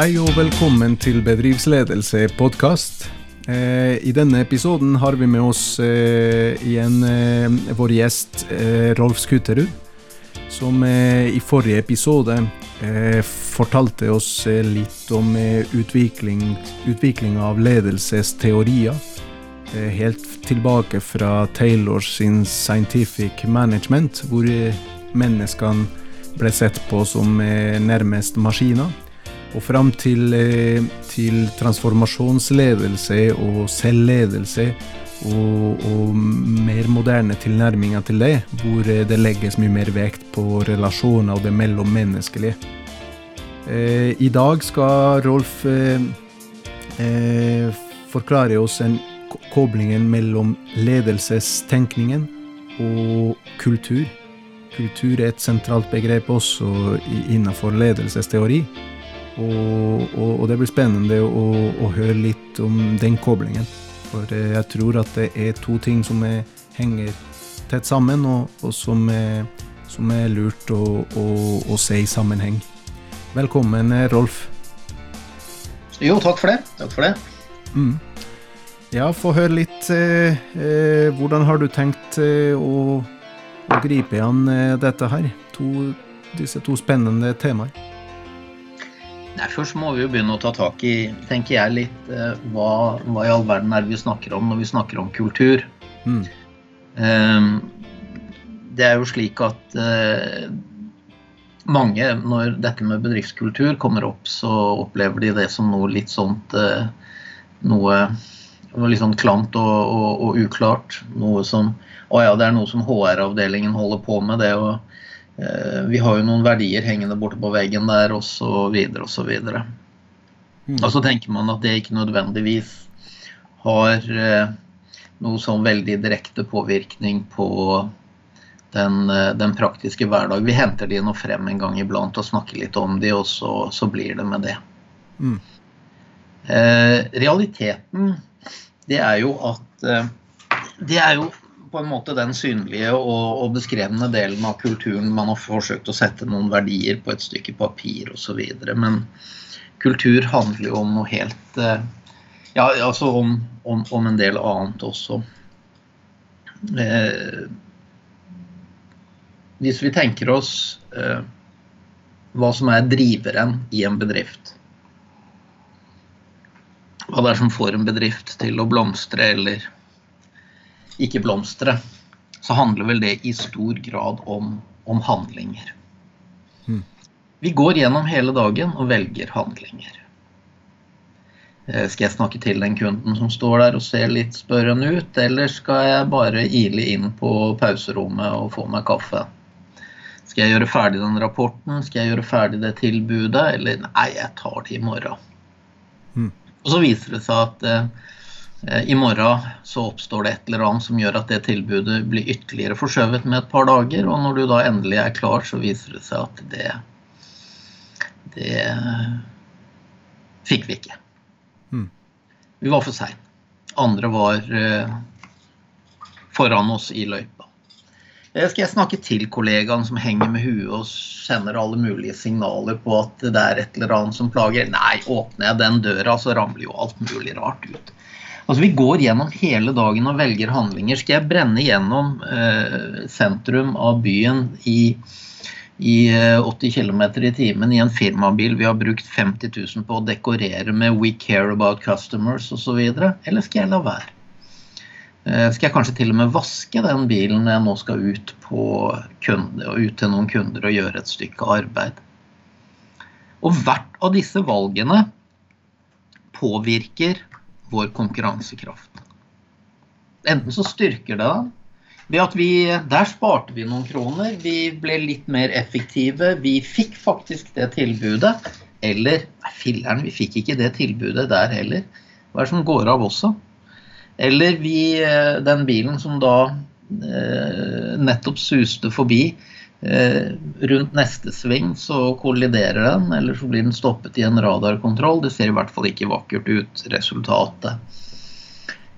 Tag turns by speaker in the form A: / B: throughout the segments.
A: Hei og velkommen til Bedriftsledelse podkast. Eh, I denne episoden har vi med oss eh, igjen eh, vår gjest eh, Rolf Skuterud, Som eh, i forrige episode eh, fortalte oss litt om utvikling, utvikling av ledelsesteorier. Helt tilbake fra Taylor sin Scientific Management, hvor menneskene ble sett på som nærmest maskiner. Og fram til, eh, til transformasjonsledelse og selvledelse og, og mer moderne tilnærminger til det, hvor eh, det legges mye mer vekt på relasjoner og det mellommenneskelige. Eh, I dag skal Rolf forklare oss en koblingen mellom ledelsestenkningen og kultur. Kultur er et sentralt begrep også innenfor ledelsesteori. Og, og, og det blir spennende å, å høre litt om den koblingen. For jeg tror at det er to ting som er, henger tett sammen, og, og som, er, som er lurt å, å, å se i sammenheng. Velkommen, eh, Rolf.
B: Jo, takk for det. Takk for det.
A: Mm. Ja, få høre litt. Eh, eh, hvordan har du tenkt eh, å, å gripe an eh, dette her? To, disse to spennende temaer.
B: Nei, først må vi jo begynne å ta tak i, tenker jeg, litt eh, hva, hva i all verden er det vi snakker om når vi snakker om kultur.
A: Mm.
B: Eh, det er jo slik at eh, mange, når dette med bedriftskultur kommer opp, så opplever de det som noe litt sånt eh, Noe, litt sånn klamt og, og, og uklart. Noe som Å ja, det er noe som HR-avdelingen holder på med. det å Vi har jo noen verdier hengende borte på veggen der, så videre.
A: Mm.
B: Og så tenker man at det ikke nødvendigvis har eh, noe sånn veldig direkte påvirkning på den, eh, den praktiske hverdag. Vi henter de nå frem en gang iblant og snakker litt om de, og så, så blir det med det.
A: Mm.
B: Eh, realiteten, det er jo at eh, Det er jo på en måte den synlige og, og beskrevne delen av kulturen. Man har forsøkt å sette noen verdier på et stykke papir osv. Men kultur handler jo om noe helt eh, Ja, altså om, om, om en del annet også. Eh, hvis vi tenker oss eh, hva som er driveren i en bedrift hva det er som får en bedrift til å blomstre eller ikke blomstre, så handler vel det i stor grad om, om handlinger.
A: Mm.
B: Vi går gjennom hele dagen og velger handlinger. Eh, Skal jeg snakke til den kunden som står der og ser litt spørrende ut, eller skal jeg bare ile inn på pauserommet og få meg kaffe? Skal jeg gjøre ferdig den rapporten? Skal jeg gjøre ferdig det tilbudet? Eller nei, jeg tar det i morgen.
A: Mm.
B: Og så viser det seg at eh, i morgen så oppstår det et eller annet som gjør at det tilbudet blir ytterligere forskjøvet med et par dager. Og når du da endelig er klar, så viser det seg at det Det fikk vi ikke.
A: Mm.
B: Vi var for seine. Andre var eh, foran oss i løypa. Eh, Skal jeg snakke til kollegaen som henger med huet og sender alle mulige signaler på at det er et eller annet som plager? Nei, åpner jeg den døra, så ramler jo alt mulig rart ut. Altså Vi går gjennom hele dagen og velger handlinger. Skal jeg brenne gjennom eh, sentrum av byen i, i eh, 80 km i timen i en firmabil vi har brukt 50 000 på å dekorere med 'We care about customers' osv., eller skal jeg la være? Eh, Skal jeg kanskje til og med vaske den bilen når jeg nå skal ut, kunde, ut til noen kunder og gjøre et stykke arbeid? Og hvert av disse valgene påvirker vår konkurransekraft. Enten så styrker det den ved at vi Der sparte vi noen kroner. Vi ble litt mer effektive. Vi fikk faktisk det tilbudet. Eller Nei, filleren, vi fikk ikke det tilbudet der heller. Hva er det som går av også? Eller vi, eh, den bilen som da eh, nettopp suste forbi, rundt neste sving så kolliderer den, eller så blir den stoppet i en radarkontroll. Det ser i hvert fall ikke vakkert ut, resultatet.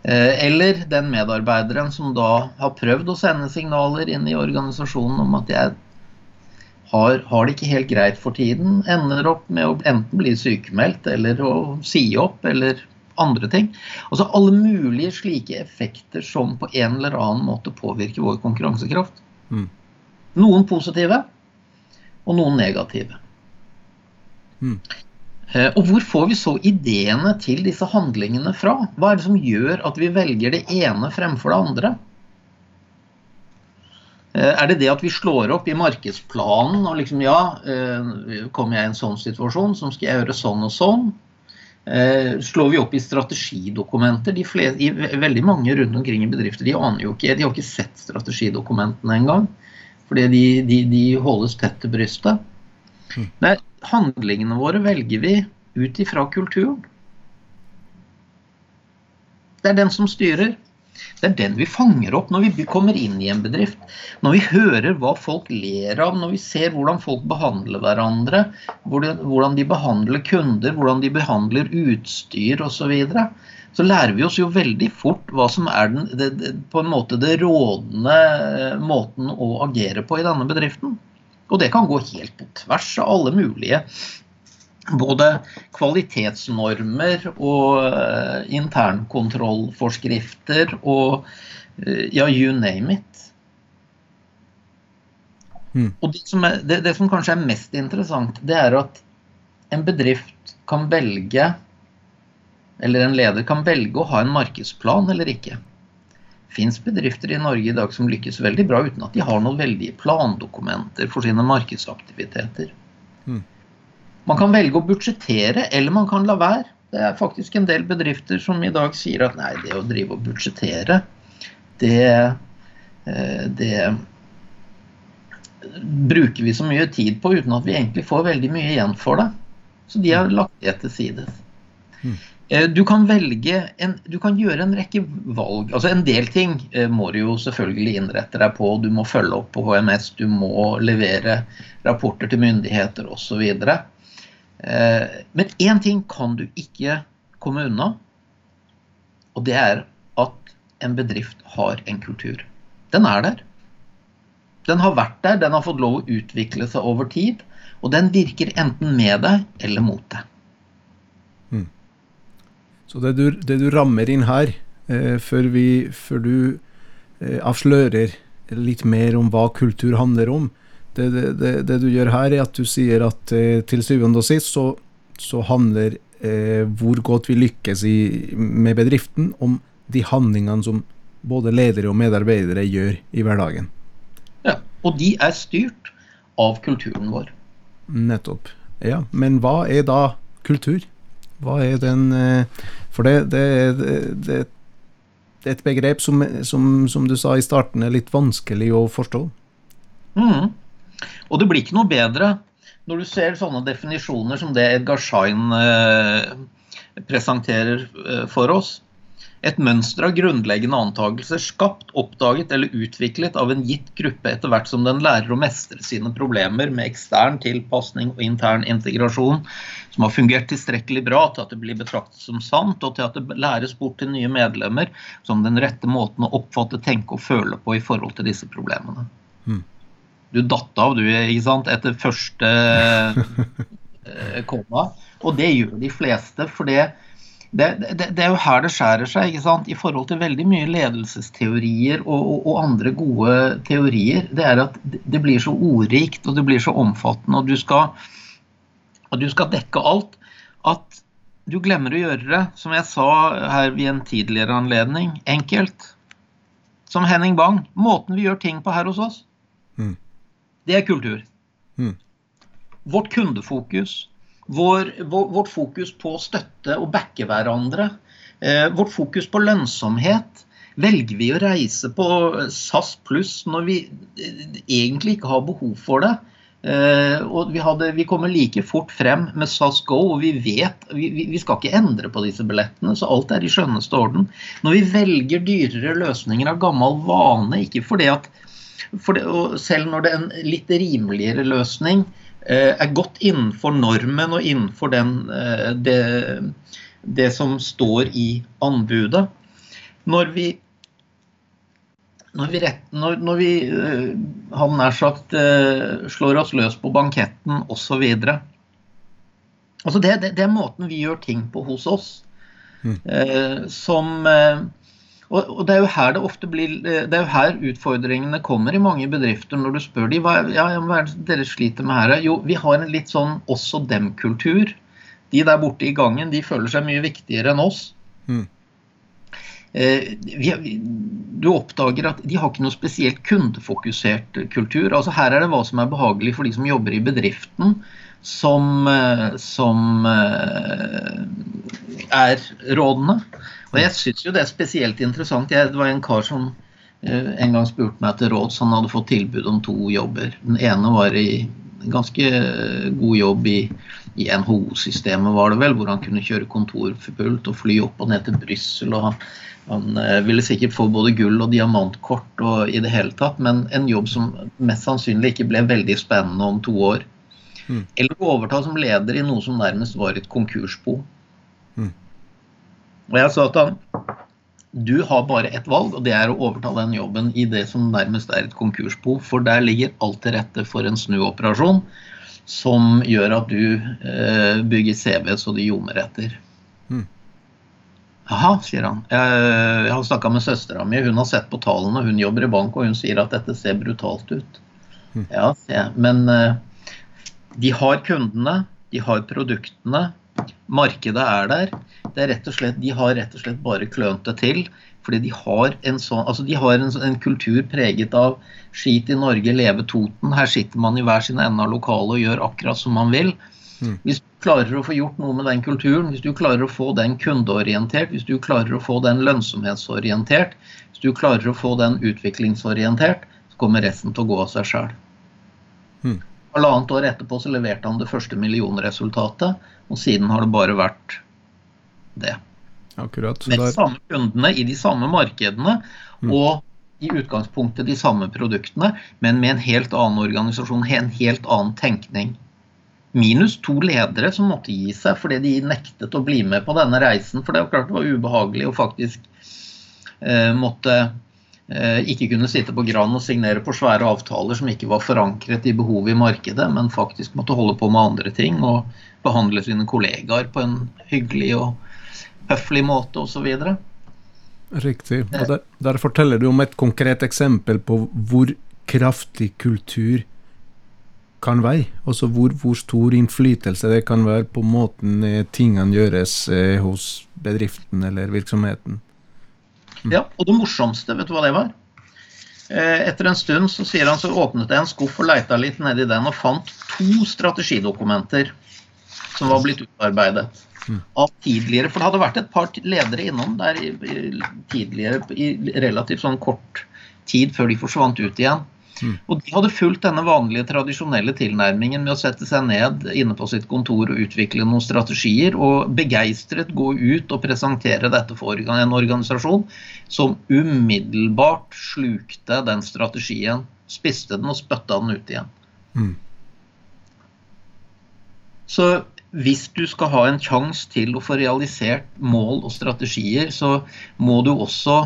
B: Eh, eller den medarbeideren som da har prøvd å sende signaler inn i organisasjonen om at jeg har, har, det ikke helt greit for tiden, ender opp med å enten bli sykemeldt eller å si opp eller andre ting. Altså alle mulige slike effekter som på en eller annen måte påvirker vår konkurransekraft. Mm. Noen positive, og noen negative. Mm. Og hvor får vi så ideene til disse handlingene fra? Hva er det som gjør at vi velger det ene fremfor det andre? Eh, er det det at vi slår opp i markedsplanen og liksom ja, eh, kommer jeg i en sånn situasjon, så skal jeg gjøre sånn og sånn? Slår vi opp i strategidokumenter? De fleste, i, veldig mange rundt omkring i bedrifter de aner jo ikke, de har ikke sett strategidokumentene engang. Fordi de, de, de holdes tett til brystet. Mm. Nei, handlingene våre velger vi ut ifra kulturen. Det er den som styrer. Det er den vi fanger opp når vi kommer inn i en bedrift. Når vi hører hva folk ler av, når vi ser hvordan folk behandler hverandre, hvordan de behandler kunder, hvordan de behandler utstyr osv. Så, lærer vi oss jo veldig fort hva som er den, det, det, på en måte det rådende eh, måten å agere på i denne bedriften. Og det kan gå helt på tvers av alle mulige både kvalitetsnormer og uh, internkontrollforskrifter og uh, ja, you name it. Mm. Og det som, er, det, det som kanskje er mest interessant, det er at en bedrift kan velge eller en leder kan velge å ha en markedsplan eller ikke. Fins bedrifter i Norge i dag som lykkes veldig bra uten at de har noen veldige plandokumenter for sine markedsaktiviteter. Mm. Man kan velge å budsjettere, eller man kan la være. Det er faktisk en del bedrifter som i dag sier at nei, det å drive og budsjettere, det, eh, det bruker vi så mye tid på uten at vi egentlig får veldig mye igjen for det. Så de har lagt det til side. Eh, du kan velge en, du kan gjøre en rekke valg. Altså En del ting eh, må du jo selvfølgelig innrette deg på. Du må følge opp på HMS, du må levere rapporter til myndigheter osv. Eh, men én ting kan du ikke komme unna, og det er at en bedrift har en kultur. Den er der. Den har vært der, den har fått lov å utvikle seg over tid. Og den virker enten med deg eller mot deg.
A: Så det du, det du rammer inn her, eh, før, vi, før, du eh, avslører litt mer om hva kultur handler om, det, det, det, du gjør her, er at du sier at eh, til syvende og sist så, så handler eh, hvor godt vi lykkes i, med bedriften, om de handlingene som både ledere og medarbeidere gjør i hverdagen.
B: Ja, og de er styrt av kulturen vår.
A: Nettopp. Ja, Men hva er da kultur? Hva er den eh, For det, det, det, det er et begrep som, som, som, du sa i starten, er litt vanskelig å forstå.
B: Mm. Og det blir ikke noe bedre når du ser sånne definisjoner som det Edgar Schein eh, presenterer eh, for oss. Et mønster av grunnleggende antakelser skapt, oppdaget eller utviklet av en gitt gruppe etter hvert som den lærer å mestre sine problemer med ekstern tilpasning og intern integrasjon, som har fungert tilstrekkelig bra til at det blir betraktet som sant, og til at det læres bort til nye medlemmer som den rette måten å oppfatte, tenke og føle på i forhold til disse problemene. Mm. Du datt av, du, ikke sant, etter første eh, komma. Og det gjør de fleste. for det det, det, det, er jo her det skjærer seg ikke sant? i forhold til veldig mye ledelsesteorier og, og, og, andre gode teorier. Det er at det blir så ordrikt og det blir så omfattende, og du skal, og du skal dekke alt, at du glemmer å gjøre det, som jeg sa her ved en tidligere anledning, enkelt. Som Henning Bang. Måten vi gjør ting på her hos oss, mm. det er kultur. Mm. Vårt kundefokus, vår, vår, vårt fokus på å støtte og backe hverandre, eh, vårt fokus på lønnsomhet. Velger vi å reise på SAS pluss når vi eh, egentlig ikke har behov for det? Eh, og vi, hadde, vi, kommer like fort frem med SAS Go, og vi vet vi, vi, skal ikke endre på disse billettene, så alt er i skjønneste orden. Når vi velger dyrere løsninger av gammel vane, ikke fordi at for det, Selv når det er en litt rimeligere løsning er godt innenfor normen og innenfor den, eh, det, det, som står i anbudet. Når vi når vi, rett, når, når vi han nær sagt slår oss løs på banketten osv. Altså det, det, det, er måten vi gjør ting på hos oss. Mm. Som og, og, det er blir Det er jo her utfordringene kommer i mange bedrifter når du spør dem hva, ja, hva er det dere sliter med her. Jo, vi har en litt sånn også dem-kultur. De der borte i gangen de føler seg mye viktigere enn oss. Mm. Eh, vi, du oppdager at de har ikke noe spesielt kundefokusert kultur. altså Her er det hva som er behagelig for de som jobber i bedriften, som, eh, som eh, er rådende. Og jeg syns jo det er spesielt interessant. Jeg, det var en kar som en gang spurte meg etter råd, så Han hadde fått tilbud om to jobber. Den ene var i en ganske god jobb i, i NHO-systemet, var det vel, hvor han kunne kjøre kontorpult og fly opp og ned til Brussel. Og han, han eh, ville sikkert få både gull og diamantkort og i det hele tatt, men en jobb som mest sannsynlig ikke ble veldig spennende om to år. Mm. Eller å overta som leder i noe som nærmest var et konkursbo. Og jeg sa til han du har bare ett valg, og det er å overta den jobben i det som nærmest er et konkursbo. For der ligger alt til rette for en snuoperasjon som gjør at du eh, bygger CV så du ljomer etter. Mm. Jaha, sier han. Jeg, jeg har snakka med søstera mi, hun har sett på tallene, hun jobber i bank, og hun sier at dette ser brutalt ut. Mm. Ja, sier jeg. Men eh, de har kundene, de har produktene, markedet er der. Det er rett og slett, de har rett og slett bare klønt det til. Fordi de har en sånn, altså de har en, en kultur preget av skit i Norge, leve Toten. Her sitter man i hver sin ende av lokalet og gjør akkurat som man vil. Mm. Hvis du klarer å få gjort noe med den kulturen, hvis du klarer å få den kundeorientert, hvis du klarer å få den lønnsomhetsorientert, hvis du klarer å få den utviklingsorientert, så kommer resten til å gå av seg sjøl. Mm. Halvannet år etterpå så leverte han det første millionresultatet, og siden har det bare vært det.
A: Akkurat.
B: Med de samme kundene i de samme markedene mm. og i utgangspunktet de samme produktene, men med en helt annen organisasjon, en helt annen tenkning. Minus to ledere som måtte gi seg fordi de nektet å bli med på denne reisen. For det var klart det var ubehagelig å faktisk eh, måtte eh, ikke kunne sitte på Gran og signere på svære avtaler som ikke var forankret i behovet i markedet, men faktisk måtte holde på med andre ting og behandle sine kollegaer på en hyggelig og høflig måte osv.
A: Riktig. Og der, der forteller du om et konkret eksempel på hvor kraftig kultur kan være. Altså hvor, hvor, stor innflytelse det kan være på måten eh, tingene gjøres eh, hos bedriften eller virksomheten.
B: Mm. Ja, og det morsomste, vet du hva det var? Eh, etter en stund så sier han så åpnet jeg en skuff og leita litt nedi den og fant to strategidokumenter som var blitt utarbeidet. Av tidligere. For det hadde vært et par ledere innom der tidligere i relativt sånn kort tid før de forsvant ut igjen. Mm. Og de hadde fulgt denne vanlige, tradisjonelle tilnærmingen med å sette seg ned inne på sitt kontor og utvikle noen strategier, og begeistret gå ut og presentere dette for en organisasjon som umiddelbart slukte den strategien, spiste den og spytta den ut igjen. Mm. Så hvis du skal ha en sjanse til å få realisert mål og strategier, så må du også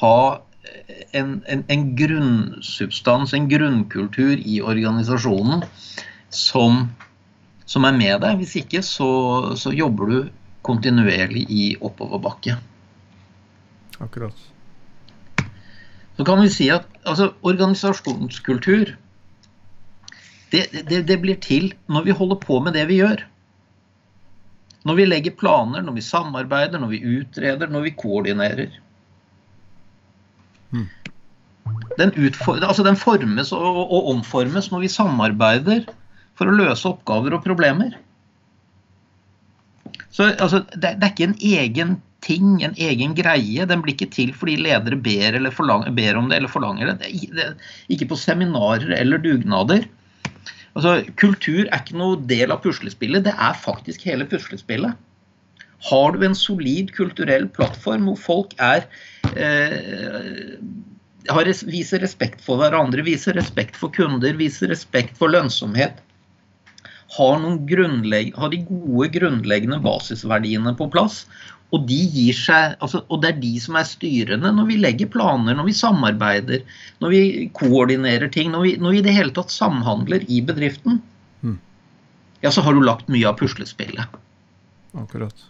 B: ha en, en, en, grunnsubstans, en grunnkultur i organisasjonen som, som er med deg. Hvis ikke så, så jobber du kontinuerlig i oppoverbakke.
A: Akkurat.
B: Så kan vi si at altså, organisasjonskultur det, det, det blir til når vi holder på med det vi gjør. Når vi legger planer, når vi samarbeider, når vi utreder, når vi koordinerer. Den, altså den formes og, og, omformes når vi samarbeider for å løse oppgaver og problemer. Så altså, det, det, er ikke en egen ting, en egen greie. Den blir ikke til fordi ledere ber, forlanger, ber om det eller forlanger det. det, det ikke på seminarer eller dugnader. Altså, kultur er ikke noe del av puslespillet, det er faktisk hele puslespillet. Har du en solid kulturell plattform hvor folk er eh, har, viser respekt for hverandre, viser respekt for kunder, viser respekt for lønnsomhet. har, har, de gode grunnleggende basisverdiene på plass. Og, de gir seg, altså, og det er de som er styrende når vi legger planer, når vi samarbeider, når vi koordinerer ting, når vi, når vi i det hele tatt samhandler i bedriften. Mm. Ja, så har du lagt mye av puslespillet.
A: Akkurat.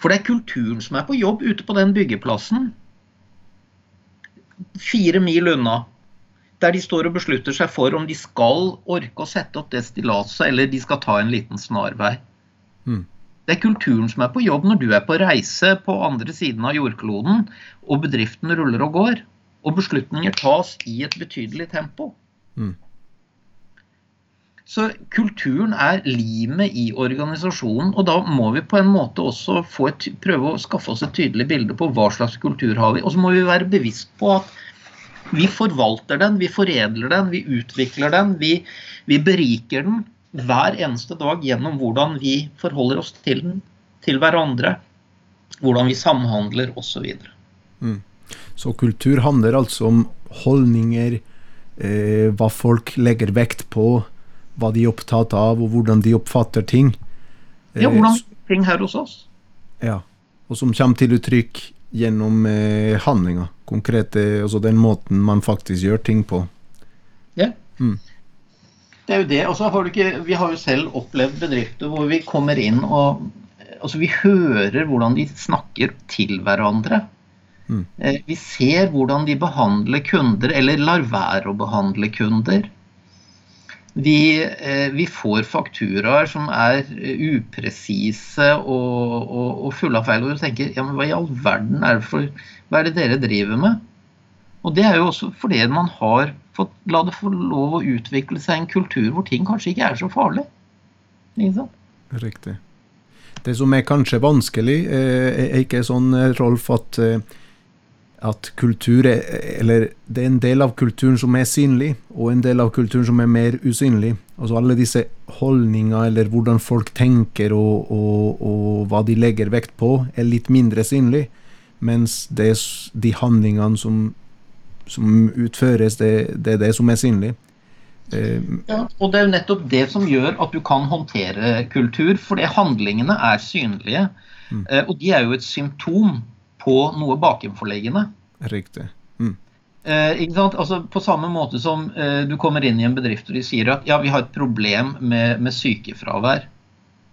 B: For det er kulturen som er på jobb ute på den byggeplassen. Fire mil unna. Der de står og beslutter seg for om de skal orke å sette opp det stillaset, eller de skal ta en liten snarvei. Mm. Det er kulturen som er på jobb når du er på reise på andre siden av jordkloden, og bedriften ruller og går. Og beslutninger tas i et betydelig tempo. Mm. Så kulturen er limet i organisasjonen, og da må vi på en måte også et, prøve å skaffe oss et tydelig bilde på hva slags kultur har vi. Og så må vi være bevisst på at vi forvalter den, vi foredler den, vi utvikler den, vi, vi beriker den hver eneste dag gjennom hvordan vi forholder oss til den, til hverandre, hvordan vi samhandler osv. Så,
A: mm. så kultur handler altså om holdninger, eh, hva folk legger vekt på hva de er opptatt av, og hvordan de oppfatter ting.
B: Ja, hvordan eh, ting her hos oss.
A: Ja, og som kommer til uttrykk gjennom eh, handlinger. Konkrete, altså den måten man faktisk gjør ting på.
B: Ja. Mm. Det er jo det. Og så har du ikke Vi har jo selv opplevd bedrifter hvor vi kommer inn og Altså, vi hører hvordan de snakker til hverandre. Mm. Eh, vi ser hvordan de behandler kunder, eller lar være å behandle kunder. Vi, eh, vi, får fakturaer som er eh, upresise og, og, og, fulle av feil. Og du tenker ja, men hva i all verden er det for Hva er det dere driver med? Og det er jo også fordi man har fått la det få lov å utvikle seg en kultur hvor ting kanskje ikke er så farlig. Ikke sant?
A: Riktig. Det som er kanskje vanskelig, eh, er ikke sånn, Rolf, at at kultur er Eller det er en del av kulturen som er synlig, og en del av kulturen som er mer usynlig. Altså alle disse holdninger, eller hvordan folk tenker og, og, og hva de legger vekt på, er litt mindre synlig. Mens det, de handlingene som, som utføres, det, det, er det som er synlig.
B: Eh, ja, og det er jo nettopp det som gjør at du kan håndtere kultur, fordi handlingene er synlige. Mm. Eh, og de er jo et symptom på noe bakenforliggende.
A: Riktig. Mm.
B: Eh, altså, på samme måte som eh, du kommer inn i en bedrift og de sier at ja, vi har et problem med, med sykefravær.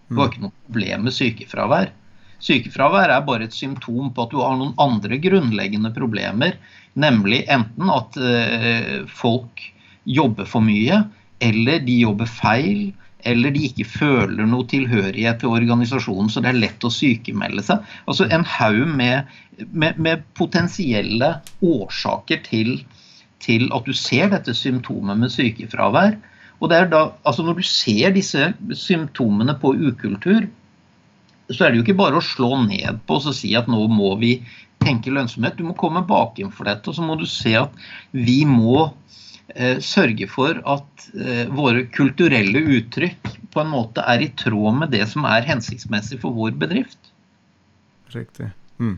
B: Du har mm. ikke noe problem med sykefravær. Sykefravær er bare et symptom på at du har noen andre grunnleggende problemer. Nemlig enten at eh, folk jobber for mye, eller de jobber feil, eller de ikke føler noe tilhørighet til organisasjonen, så det er lett å sykemelde seg. Altså En haug med, med, med, potensielle årsaker til, til, at du ser dette symptomet med sykefravær. Og det er da, altså Når du ser disse symptomene på ukultur, så er det jo ikke bare å slå ned på og si at nå må vi tenke lønnsomhet. Du må komme bakenfor dette, og så må du se at vi må Eh, sørge for at eh, våre kulturelle uttrykk på en måte er i tråd med det som er hensiktsmessig for vår bedrift.
A: Riktig. Mm.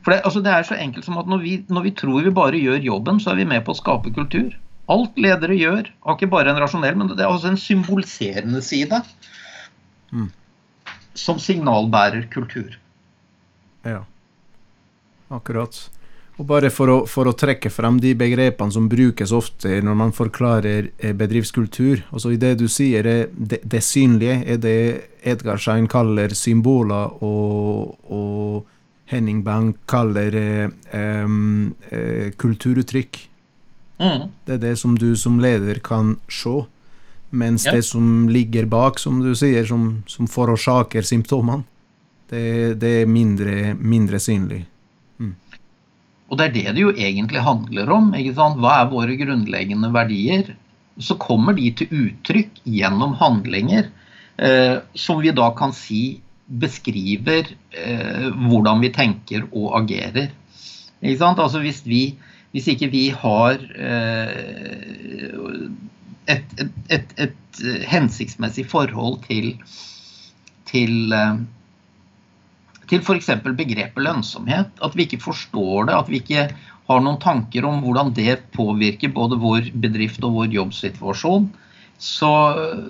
B: For det, altså det, er så enkelt som at når vi, når vi, tror vi bare gjør jobben, så er vi med på å skape kultur. Alt ledere gjør, har ikke bare en rasjonell, men det er også en symboliserende side. Mm. Som signalbærer kultur.
A: Ja, akkurat. Og bare for å, for å, trekke frem de begrepene som brukes ofte når man forklarer eh, bedriftskultur. Altså I det du sier, det, det synlige er det Edgar Schein kaller symboler, og, og Henning Bang kaller eh, eh, kulturuttrykk. Mm. Det er det som du som leder kan se. Mens ja. det som ligger bak, som du sier, som, som forårsaker symptomene, det, det, er mindre, mindre synlig.
B: Og det er det det jo egentlig handler om. Hva er våre grunnleggende verdier? Så kommer de til uttrykk gjennom handlinger eh, som vi da kan si beskriver eh, hvordan vi tenker og agerer. Ikke altså hvis, vi, hvis ikke vi har eh, et, et, et, et, hensiktsmessig forhold til, til eh, til f.eks. begrepet lønnsomhet. At vi ikke forstår det, at vi ikke har noen tanker om hvordan det påvirker både vår bedrift og vår jobbsituasjon. så,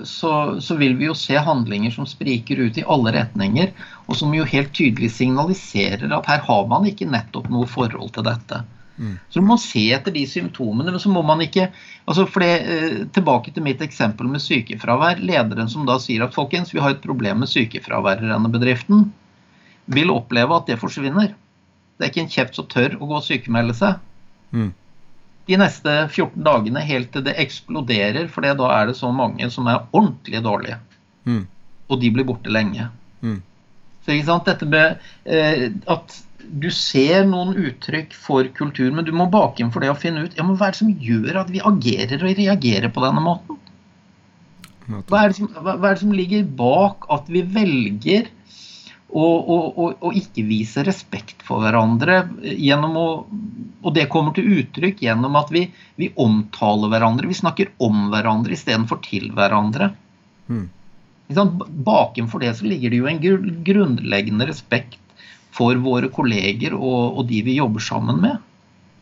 B: så, så, vil vi jo se handlinger som spriker ut i alle retninger, og som jo helt tydelig signaliserer at her har man ikke nettopp noe forhold til dette. Mm. Så du må se etter de symptomene, men så må man ikke altså for det, eh, Tilbake til mitt eksempel med sykefravær. Lederen som da sier at folkens, vi har et problem med sykefravær i denne bedriften, vil oppleve at det forsvinner. Det er ikke en kjeft som tør å gå og sykemelde seg. Mm. De neste 14 dagene helt til det eksploderer, for da er det så mange som er ordentlig dårlige. Mm. Og de blir borte lenge. Mm. Så ikke sant, dette med eh, at du ser noen uttrykk for kultur, men du må bake inn for det å finne ut ja, men hva er det som gjør at vi agerer og reagerer på denne måten. Hva er, som, hva er det som, ligger bak at vi velger å, å, å, å ikke vise respekt for hverandre gjennom å Og det kommer til uttrykk gjennom at vi, vi omtaler hverandre. Vi snakker om hverandre istedenfor til hverandre. Mm. Bakenfor det så ligger det jo en grunnleggende respekt for våre kolleger og, og de vi jobber sammen med.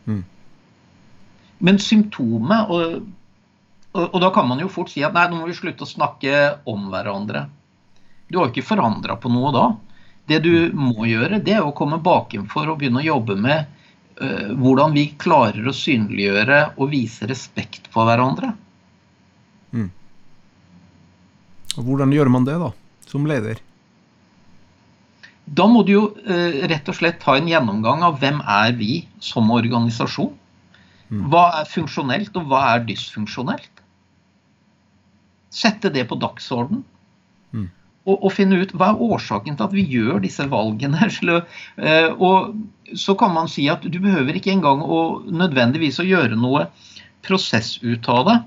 B: Mm. Men symptomet og, og, og, da kan man jo fort si at nei, nå må vi slutte å snakke om hverandre. Du har jo ikke forandra på noe da. Det du må gjøre, det er å komme bakenfor og begynne å jobbe med uh, hvordan vi klarer å synliggjøre og vise respekt for hverandre. Mm.
A: Og hvordan gjør man det, da, som leder?
B: Da må du jo eh, rett og slett ta en gjennomgang av hvem er vi som organisasjon. Mm. Hva er funksjonelt, og hva er dysfunksjonelt? Sette det på dagsorden. Mm. Og, og, finne ut hva er årsaken til at vi gjør disse valgene. Eh, og så kan man si at du behøver ikke engang å nødvendigvis å gjøre noe prosess ut av det.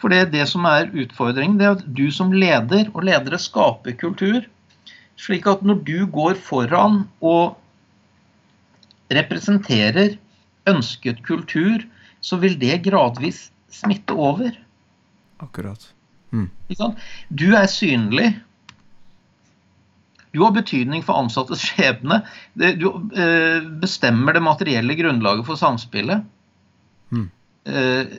B: For det, det som er utfordringen, det er at du som leder, og ledere skaper kultur, slik at når du går foran og representerer ønsket kultur, så vil det gradvis smitte over.
A: Akkurat.
B: Mm. Du er synlig. Du har betydning for ansattes skjebne. Du eh, bestemmer det materielle grunnlaget for samspillet. Mm. Eh,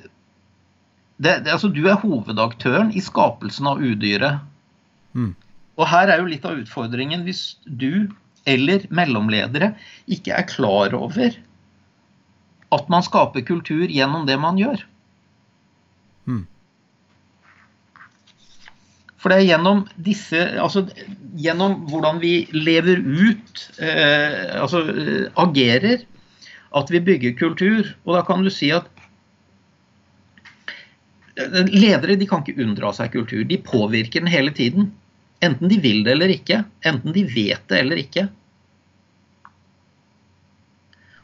B: det, det, altså, du er hovedaktøren i skapelsen av udyret. Mm. Og her er jo litt av utfordringen hvis du eller mellomledere ikke er klar over at man skaper kultur gjennom det man gjør. Mm. For det er gjennom disse Altså gjennom hvordan vi lever ut, eh, altså eh, agerer, at vi bygger kultur. Og da kan du si at eh, ledere de kan ikke unndra seg kultur. De påvirker den hele tiden. Enten de vil det eller ikke. Enten de vet det eller ikke.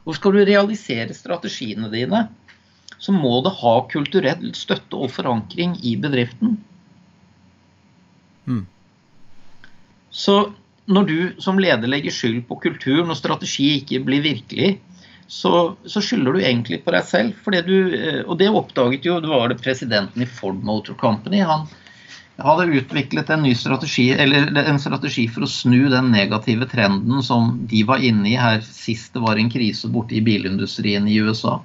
B: Og skal du realisere strategiene dine, så må det ha kulturell støtte og forankring i bedriften. Mm. Så når du som leder legger skyld på kultur når strategi ikke blir virkelig, så, så skylder du egentlig på deg selv. Du, eh, og det oppdaget jo det var det presidenten i Ford Motor Company. Han, hadde utviklet en ny strategi, eller en strategi for å snu den negative trenden som de var inne i her sist det var en krise borte i bilindustrien i USA.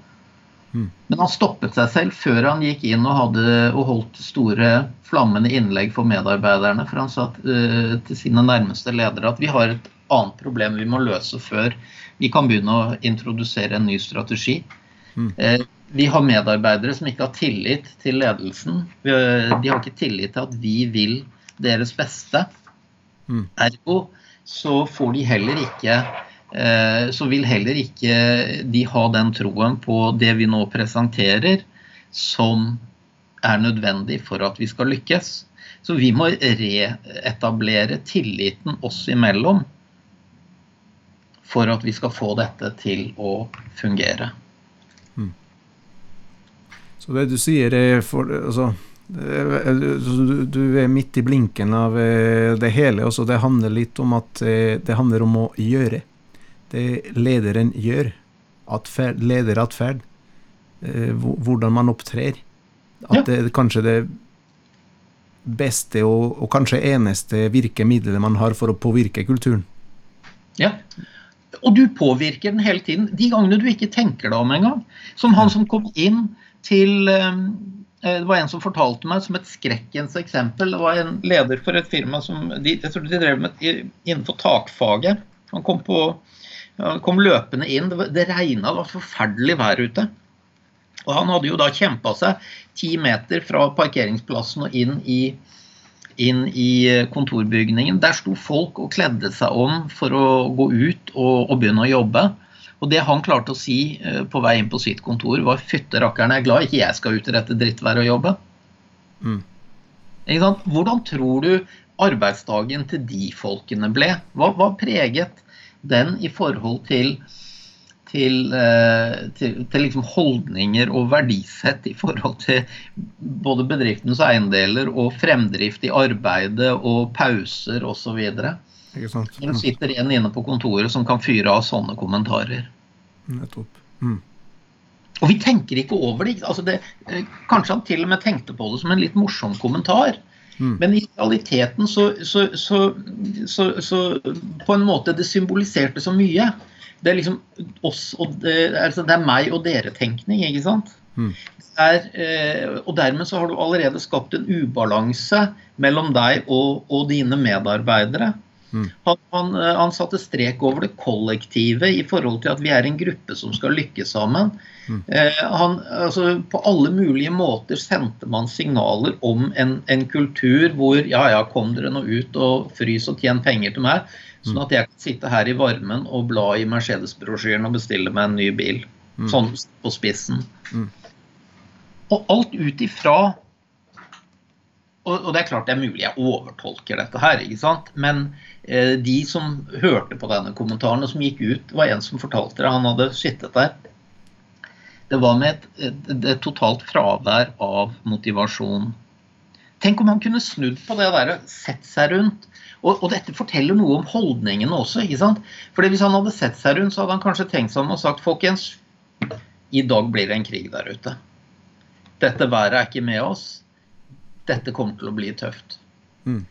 B: Mm. Men han stoppet seg selv før han gikk inn og, hadde, og holdt store, flammende innlegg for medarbeiderne. For han sa uh, til sine nærmeste ledere at vi har et annet problem vi må løse før vi kan begynne å introdusere en ny strategi. Mm. Uh, vi har medarbeidere som ikke har tillit til ledelsen. De har ikke tillit til at vi vil deres beste. Mm. Ergo så får de heller ikke eh, så vil heller ikke de ha den troen på det vi nå presenterer, som er nødvendig for at vi skal lykkes. Så vi må reetablere tilliten oss imellom for at vi skal få dette til å fungere.
A: Så det du sier er for, altså, du, er midt i blinken av eh, det hele. Også det handler litt om at eh, det handler om å gjøre. Det lederen gjør. Atferd, lederatferd. Eh, hvordan man opptrer. At det er kanskje det beste og, og kanskje eneste virkemidlet man har for å påvirke kulturen.
B: Ja. Og du påvirker den hele tiden. De gangene du ikke tenker deg om engang. Som han som kom inn til, eh, Det var en som fortalte meg som et skrekkens eksempel. Det var en leder for et firma som jeg tror de drev med innenfor takfaget. Han kom, på, han kom løpende inn. Det, det regna, det var forferdelig vær ute. Og han hadde jo da kjempa seg ti meter fra parkeringsplassen og inn i, inn i kontorbygningen. Der sto folk og kledde seg om for å gå ut og, og begynne å jobbe. Og det han klarte å si eh, på vei inn på sitt kontor, var 'fytte rakkeren, jeg er glad ikke jeg skal ut i dette drittværet og jobbe'. Mm. Hvordan tror du arbeidsdagen til de folkene ble? Hva, hva preget den i forhold til, til, eh, til, til liksom holdninger og verdisett i forhold til både bedriftens eiendeler og fremdrift i arbeidet og pauser osv.? Ikke sant? Når det sitter en inne på kontoret som kan fyre av sånne kommentarer. Nettopp. Mm. Og vi tenker ikke over det. Altså det. Eh, kanskje han til og med tenkte på det som en litt morsom kommentar. Mm. Men i realiteten så, så, så, så, På en måte det symboliserte så mye. Det er liksom oss og det, altså det er meg og dere-tenkning, ikke sant? Mm. Er, eh, og dermed så har du allerede skapt en ubalanse mellom deg og, og dine medarbeidere. Mm. Han, han, eh, han, satte strek over det kollektive i forhold til at vi er en gruppe som skal lykkes sammen. Mm. Eh, han, altså, på alle mulige måter sendte man signaler om en, en, kultur hvor ja, ja, kom dere nå ut og frys og tjen penger til meg, sånn mm. at jeg kan sitte her i varmen og bla i Mercedes-brosjyren og bestille meg en ny bil. Mm. Sånn på spissen. Mm. Og alt ut ifra og, det er klart det er mulig jeg overtolker dette her, ikke sant? men eh, de som hørte på denne kommentaren og som gikk ut, var en som fortalte det. Han hadde sittet der. Det var med et, et, et totalt fravær av motivasjon. Tenk om han kunne snudd på det der, sett seg rundt. Og, og, dette forteller noe om holdningene også. ikke sant? Fordi Hvis han hadde sett seg rundt, så hadde han kanskje tenkt seg om og sagt folkens, i dag blir det en krig der ute. Dette været er ikke med oss dette kommer til å bli tøft. Mm.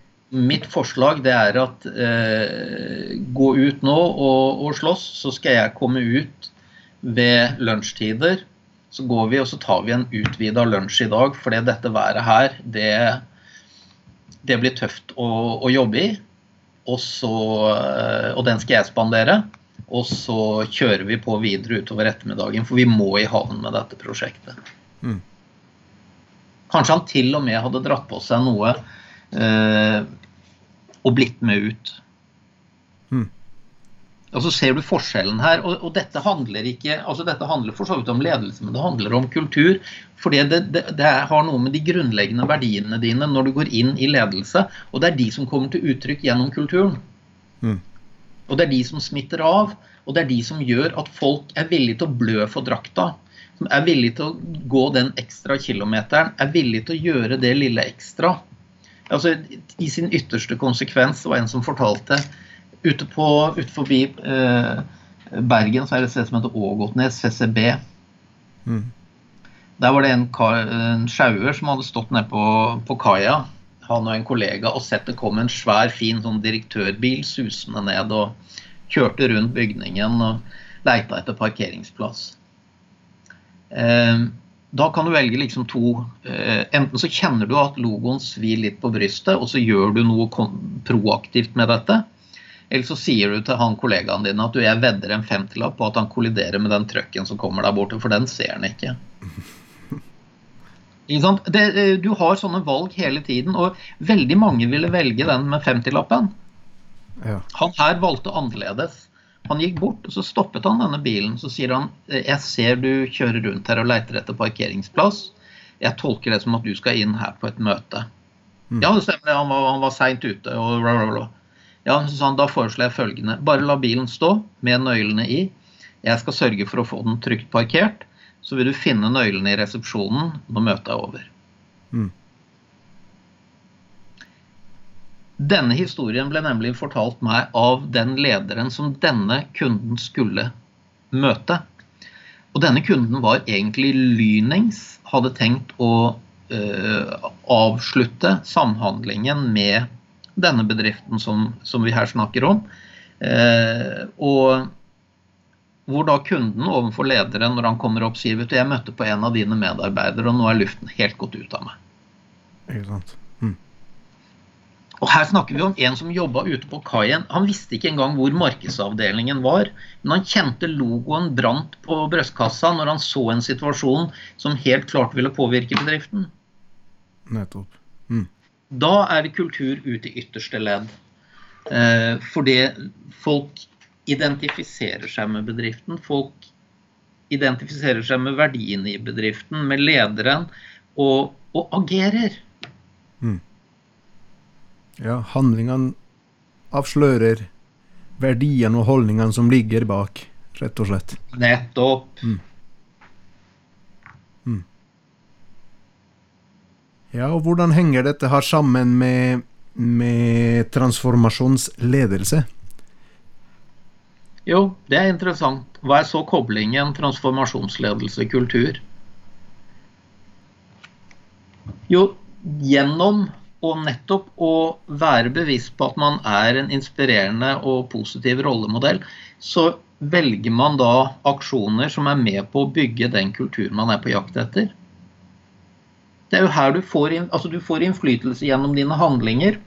B: Mitt forslag det er at eh, gå ut nå og, og, slåss, så skal jeg komme ut ved lunsjtider. Så går vi og så tar vi en utvida lunsj i dag, fordi dette været her, det, det blir tøft å, å jobbe i. Og, så, eh, og den skal jeg spandere. Og så kjører vi på videre utover ettermiddagen, for vi må i havn med dette prosjektet. Mm. Kanskje han til og med hadde dratt på seg noe eh, og blitt med ut. Mm. Og så ser du forskjellen her. Og, og, dette handler ikke altså dette handler for så vidt om ledelse, men det handler om kultur. For det, det, det, har noe med de grunnleggende verdiene dine når du går inn i ledelse. Og det er de som kommer til uttrykk gjennom kulturen. Mm. Og det er de som smitter av. Og det er de som gjør at folk er villige til å blø for drakta som er villige til å gå den ekstra kilometeren, er villige til å gjøre det lille ekstra. Altså, I sin ytterste konsekvens, det var en som fortalte ute, på, ute forbi eh, Bergen så er det et sted som heter Ågotnes, CCB. Mm. Der var det en, en sjauer som hadde stått nede på, på kaia, han og en kollega, og sett det kom en svær, fin sånn direktørbil susende ned og kjørte rundt bygningen og leita etter parkeringsplass. Ehm, da kan du velge liksom to eh, Enten så kjenner du at logoen svir litt på brystet, og så gjør du noe proaktivt med dette. Eller så sier du til han kollegaen din at du jeg vedder en femtilapp på at han kolliderer med den trucken som kommer der borte, for den ser han ikke. Det, eh, du har sånne valg hele tiden, og veldig mange ville velge den med femtilappen. Ja. Han her valgte annerledes. Han gikk bort, og så stoppet han denne bilen. Så sier han jeg ser du kjører rundt her og leiter etter parkeringsplass. Jeg tolker det som at du skal inn her på et møte. Mm. Ja, det stemmer. Han var, han var seint ute. og bla, bla, bla. Ja, så sa han, Da foreslår jeg følgende. Bare la bilen stå med nøklene i. Jeg skal sørge for å få den trygt parkert. Så vil du finne nøklene i resepsjonen når møtet er over. Mm. Denne historien ble nemlig fortalt meg av den lederen som denne kunden skulle møte. Og denne kunden var egentlig lynings, hadde tenkt å uh, avslutte samhandlingen med denne bedriften som, som vi her snakker om. Eh, og hvor da kunden overfor lederen når han kommer opp sier vet du, jeg møtte på en av dine medarbeidere, og nå er luften helt gått ut av meg.
A: Ikke sant.
B: Og her snakker vi om en som jobba ute på kaien. Han visste ikke engang hvor markedsavdelingen var, men han kjente logoen brant på brystkassa når han så en situasjon som helt klart ville påvirke bedriften.
A: Nettopp. Mm.
B: Da er det kultur ut i ytterste ledd. Eh, fordi folk identifiserer seg med bedriften. Folk identifiserer seg med verdiene i bedriften, med lederen, og, og agerer.
A: Ja, handlingene avslører verdiene og holdningene som ligger bak, rett og slett.
B: Nettopp.
A: Mm. Mm. Ja, og hvordan henger dette her sammen med, med transformasjonsledelse?
B: Jo, det er interessant. Hva er så koblingen transformasjonsledelse-kultur? Jo, gjennom og nettopp å være bevisst på at man er en inspirerende og positiv rollemodell, så velger man da aksjoner som er med på å bygge den kulturen man er på jakt etter. Det er jo her du får, altså du får innflytelse gjennom dine handlinger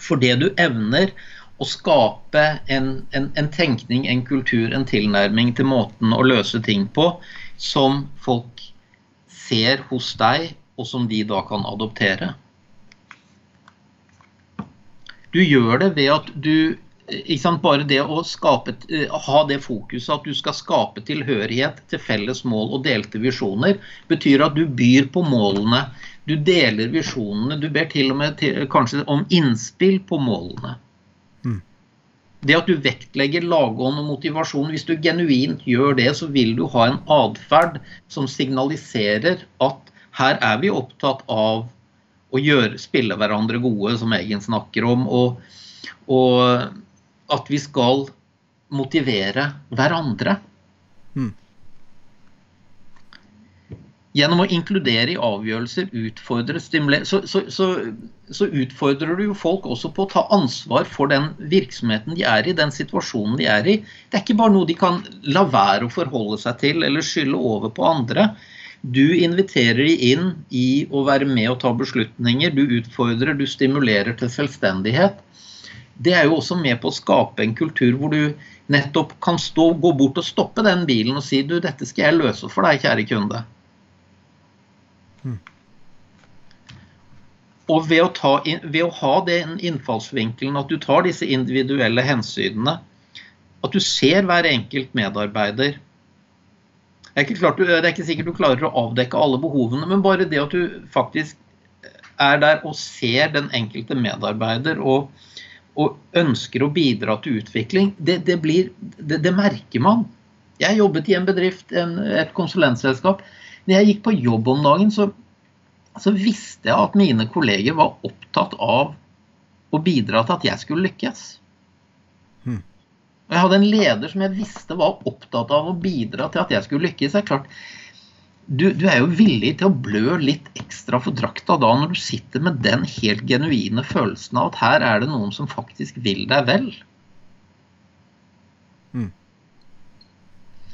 B: fordi du evner å skape en, en, en, tenkning, en kultur, en tilnærming til måten å løse ting på som folk ser hos deg, og som de da kan adoptere. Du gjør det ved at du sant, Bare det å skape, ha det fokuset at du skal skape tilhørighet til felles mål og delte visjoner, betyr at du byr på målene. Du deler visjonene. Du ber til og med til, kanskje om innspill på målene. Det at du vektlegger lagånd og motivasjon, hvis du genuint gjør det, så vil du ha en atferd som signaliserer at her er vi opptatt av å gjøre, spille hverandre gode, som Eggen snakker om, og, og at vi skal motivere hverandre. Mm. Gjennom å inkludere i avgjørelser, utfordre, stimulere, så, så, så, så, utfordrer du jo folk også på å ta ansvar for den virksomheten de er i, den situasjonen de er i. Det er ikke bare noe de kan la være å forholde seg til eller skylde over på andre. Du inviterer de inn i å være med og ta beslutninger. Du utfordrer, du stimulerer til selvstendighet. Det er jo også med på å skape en kultur hvor du nettopp kan stå, gå bort og stoppe den bilen og si du, dette skal jeg løse for deg, kjære kunde. Og ved å, ta, ved å, ha den innfallsvinkelen at du tar disse individuelle hensynene, at du ser hver enkelt medarbeider det er, klart, det er ikke sikkert du klarer å avdekke alle behovene, men bare det at du faktisk er der og ser den enkelte medarbeider og, og ønsker å bidra til utvikling, det, det, blir, det, det merker man. Jeg jobbet i en bedrift, en, et konsulentselskap. Når jeg gikk på jobb om dagen, så så visste jeg at mine kolleger var opptatt av å bidra til at jeg skulle lykkes. Og jeg hadde en leder som jeg visste var opptatt av å bidra til at jeg skulle lykkes. Det er klart, du, du, er jo villig til å blø litt ekstra for drakta da når du sitter med den helt genuine følelsen av at her er det noen som faktisk vil deg vel. Mm.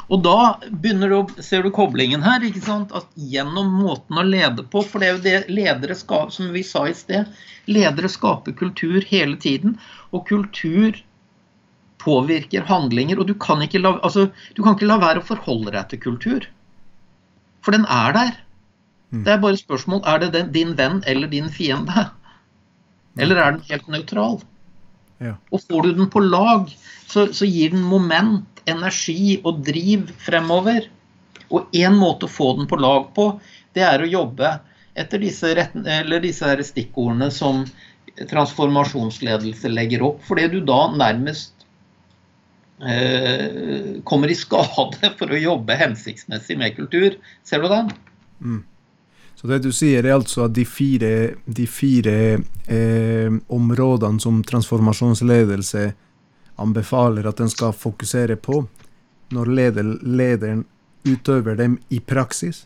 B: Og da begynner du, ser du koblingen her. ikke sant? At Gjennom måten å lede på. For det er jo det ledere skaper, som vi sa i sted, ledere skaper kultur hele tiden. Og kultur påvirker handlinger. Og du kan ikke la, altså, du kan ikke la være å forholde deg til kultur. For den er der. Mm. Det er bare spørsmål er det den, din venn eller din fiende. Eller er den helt nøytral? Ja. Og får du den på lag, så, så gir den moment energi og driv fremover. Og én måte å få den på lag på, det er å jobbe etter disse, disse stikkordene som transformasjonsledelse legger opp. Fordi du da nærmest kommer i skade for å jobbe hensiktsmessig med kultur. Ser du den? Mm.
A: Så det du sier, er altså at de fire, de fire eh, områdene som transformasjonsledelse anbefaler at en skal fokusere på når leder, lederen utøver dem i praksis,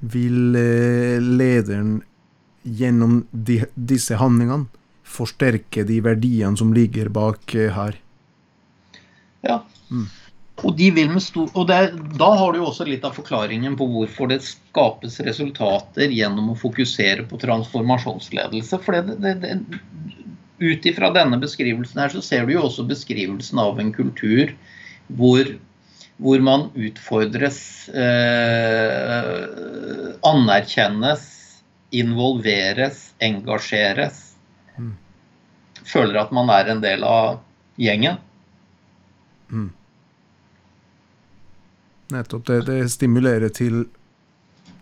A: vil eh, lederen gjennom de, disse handlingene forsterke de verdiene som ligger bak eh, her.
B: Ja. Mm. Og, de stor, og det, da har du jo også litt av forklaringen på hvorfor det skapes resultater gjennom å fokusere på transformasjonsledelse. For ut ifra denne beskrivelsen her, så ser du jo også beskrivelsen av en kultur hvor, hvor man utfordres, eh, anerkjennes, involveres, engasjeres. Mm. Føler at man er en del av gjengen.
A: Nettopp. Det, det stimulerer til,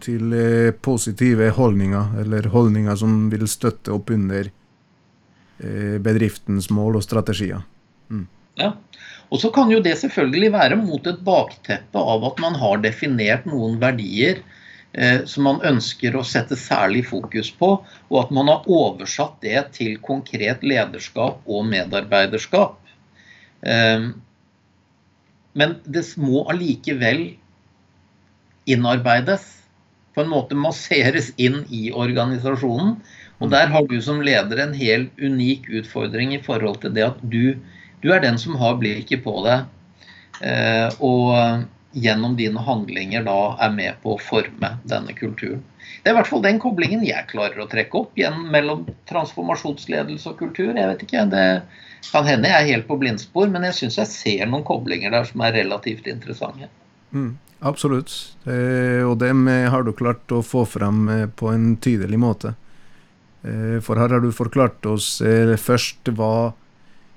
A: til eh, positive holdninger, eller holdninger som vil støtte opp under eh, bedriftens mål og strategier.
B: Mm. Ja. Og så kan jo det selvfølgelig være mot et bakteppe av at man har definert noen verdier eh, som man ønsker å sette særlig fokus på, og at man har oversatt det til konkret lederskap og medarbeiderskap. Eh, men det må allikevel innarbeides. På en måte masseres inn i organisasjonen. Og der har du som leder en helt unik utfordring i forhold til det at du, du er den som har blikket på det. Eh, og gjennom dine handlinger da er med på å forme denne kulturen. Det er i hvert fall den koblingen jeg klarer å trekke opp gjennom, mellom transformasjonsledelse og kultur. Jeg vet ikke, Det kan hende jeg er helt på blindspor, men jeg syns jeg ser noen koblinger der som er relativt interessante.
A: Mm, absolutt. Eh, og dem har du klart å få frem eh, på en tydelig måte. Eh, for her har du forklart oss eh, først hva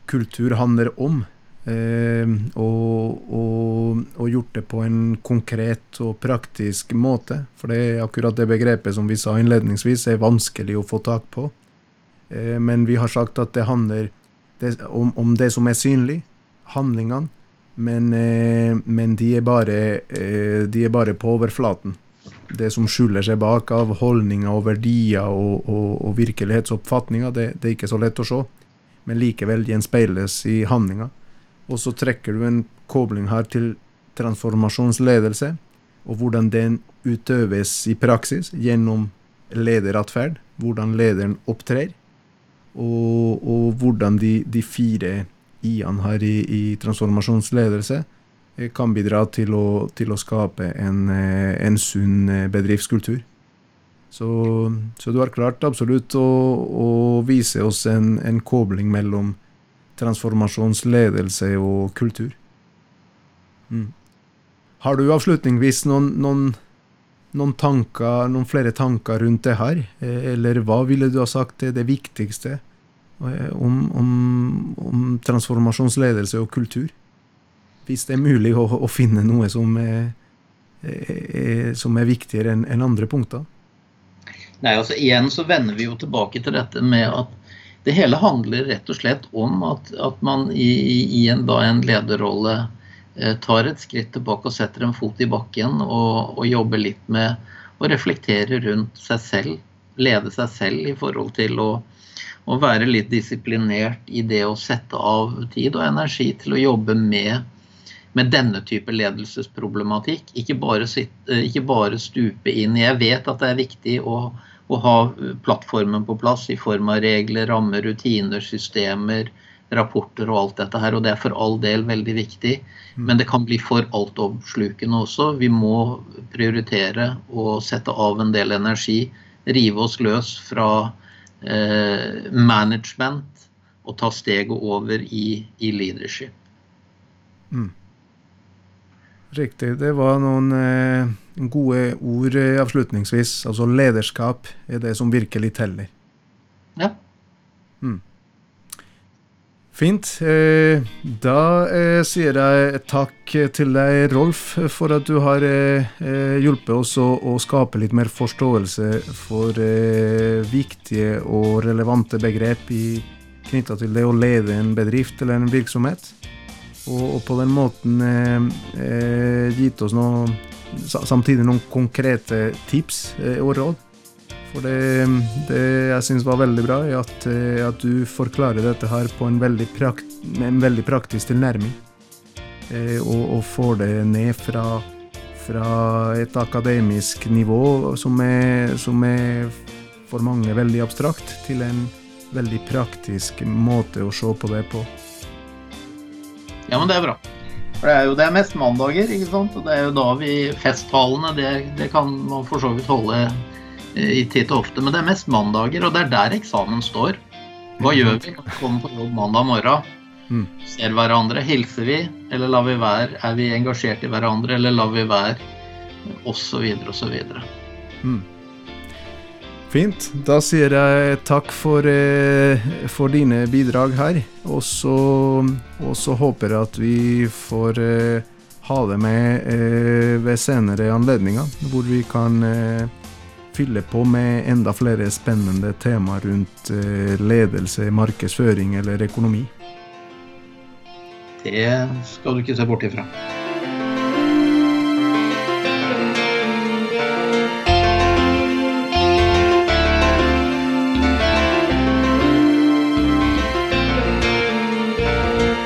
A: kultur handler om. Eh, og, og, og, gjort det på en konkret og praktisk måte. For det er akkurat det begrepet som vi sa innledningsvis, er vanskelig å få tak på. Eh, men vi har sagt at det handler om, om, det som er synlig, handlingene. Men, eh, men de, er bare, eh, de er bare på overflaten. Det som skjuler seg bak av holdninger og verdier og, og virkelighetsoppfatninger, det, det, er ikke så lett å se. Men likevel gjenspeiles i handlinger. Og så trekker du en kobling her til transformasjonsledelse, og hvordan den utøves i praksis gjennom lederatferd. Hvordan lederen opptrer, og, og hvordan de, de fire i-ene her i, i, transformasjonsledelse eh, kan bidra til å, til å skape en, eh, en, sunn eh, bedriftskultur. Så, så, du har klart absolutt å, å vise oss en, en kobling mellom transformasjonsledelse og kultur. Mm. Har du avslutningsvis noen, noen, noen, tanker, noen, flere tanker rundt det her? Eh, eller hva ville du ha sagt er det viktigste eh, om, om, om transformasjonsledelse og kultur? Hvis det er mulig å, å finne noe som er, er, som er viktigere enn en andre punkter?
B: Nei, altså Igjen så vender vi jo tilbake til dette med at det hele handler rett og slett om at, at man i, i en, en, lederrolle eh, tar et skritt tilbake og setter en fot i bakken og, og, jobber litt med å reflektere rundt seg selv. Lede seg selv i forhold til å, å være litt disiplinert i det å sette av tid og energi til å jobbe med med denne type ledelsesproblematikk. Ikke bare, sitte, ikke bare stupe inn. Jeg vet at det er viktig å å ha plattformen på plass i form av regler, rammer, rutiner, systemer, rapporter og alt dette her. Og det er for all del veldig viktig. Mm. Men det kan bli for altoppslukende også. Vi må prioritere å sette av en del energi. Rive oss løs fra eh, management og ta steget over i, i leadership.
A: Mm. Riktig. Det var noen eh, gode ord eh, avslutningsvis. Altså lederskap er det som virkelig teller.
B: Ja.
A: Mm. Fint. Eh, da eh, sier jeg takk til deg, Rolf, for at du har eh, eh hjulpet oss å, å, skape litt mer forståelse for viktige og relevante begrep knytta til det å lede en bedrift eller en virksomhet og, og på den måten eh, eh, gitt oss noe, samtidig noen konkrete tips eh, og råd. For det, det jeg syns var veldig bra, er at, eh, at, du forklarer dette her på en veldig, prakt, en veldig praktisk tilnærming. Eh, og, og, får det ned fra, fra et akademisk nivå som er, som er for mange veldig abstrakt, til en veldig praktisk måte å se på det på.
B: Ja, men det er bra. For det er jo det er mest mandager, ikke sant. Og det er jo da vi Festtalene, det, det kan man for så vidt holde eh, i titt og ofte. Men det er mest mandager, og det er der eksamen står. Hva gjør vi når vi kommer på jobb mandag morgen?
A: Mm.
B: Ser hverandre, hilser vi, eller lar vi være? Er vi engasjert i hverandre, eller lar vi være? Og så videre og så videre.
A: Mm. Fint. Da sier jeg takk for, eh, for dine bidrag her. Og så, håper jeg at vi får eh, ha det med eh, ved senere anledninger, hvor vi kan fylle på med enda flere spennende temaer rundt ledelse, markedsføring eller økonomi.
B: Det skal du ikke se bort ifra.